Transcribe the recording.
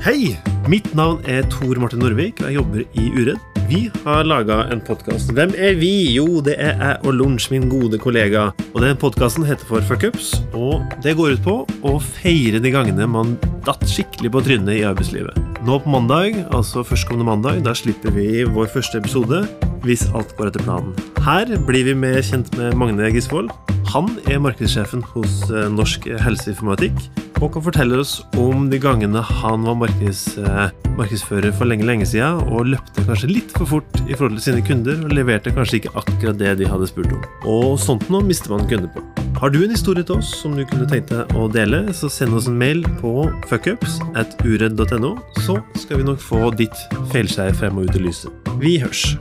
Hei! Mitt navn er Tor Martin Norvik, og jeg jobber i Uredd. Vi har laga en podkast. Hvem er vi? Jo, det er jeg og Lunsj, min gode kollega. Og den podkasten heter for Fuckups, og det går ut på å feire de gangene man datt skikkelig på trynet i arbeidslivet. Nå på mandag, altså førstkommende mandag, da slipper vi vår første episode hvis alt går etter planen. Her blir vi mer kjent med Magne Gisvold. Han er markedssjefen hos eh, Norsk helseinformatikk og kan fortelle oss om de gangene han var markeds, eh, markedsfører for lenge lenge siden og løpte kanskje litt for fort i forhold til sine kunder og leverte kanskje ikke akkurat det de hadde spurt om. Og sånt noe mister man kunder på. Har du en historie til oss som du kunne tenkt deg å dele, så send oss en mail på fuckups at uredd.no, så skal vi nok få ditt feilskjær frem og ut i lyset. Vi hørs.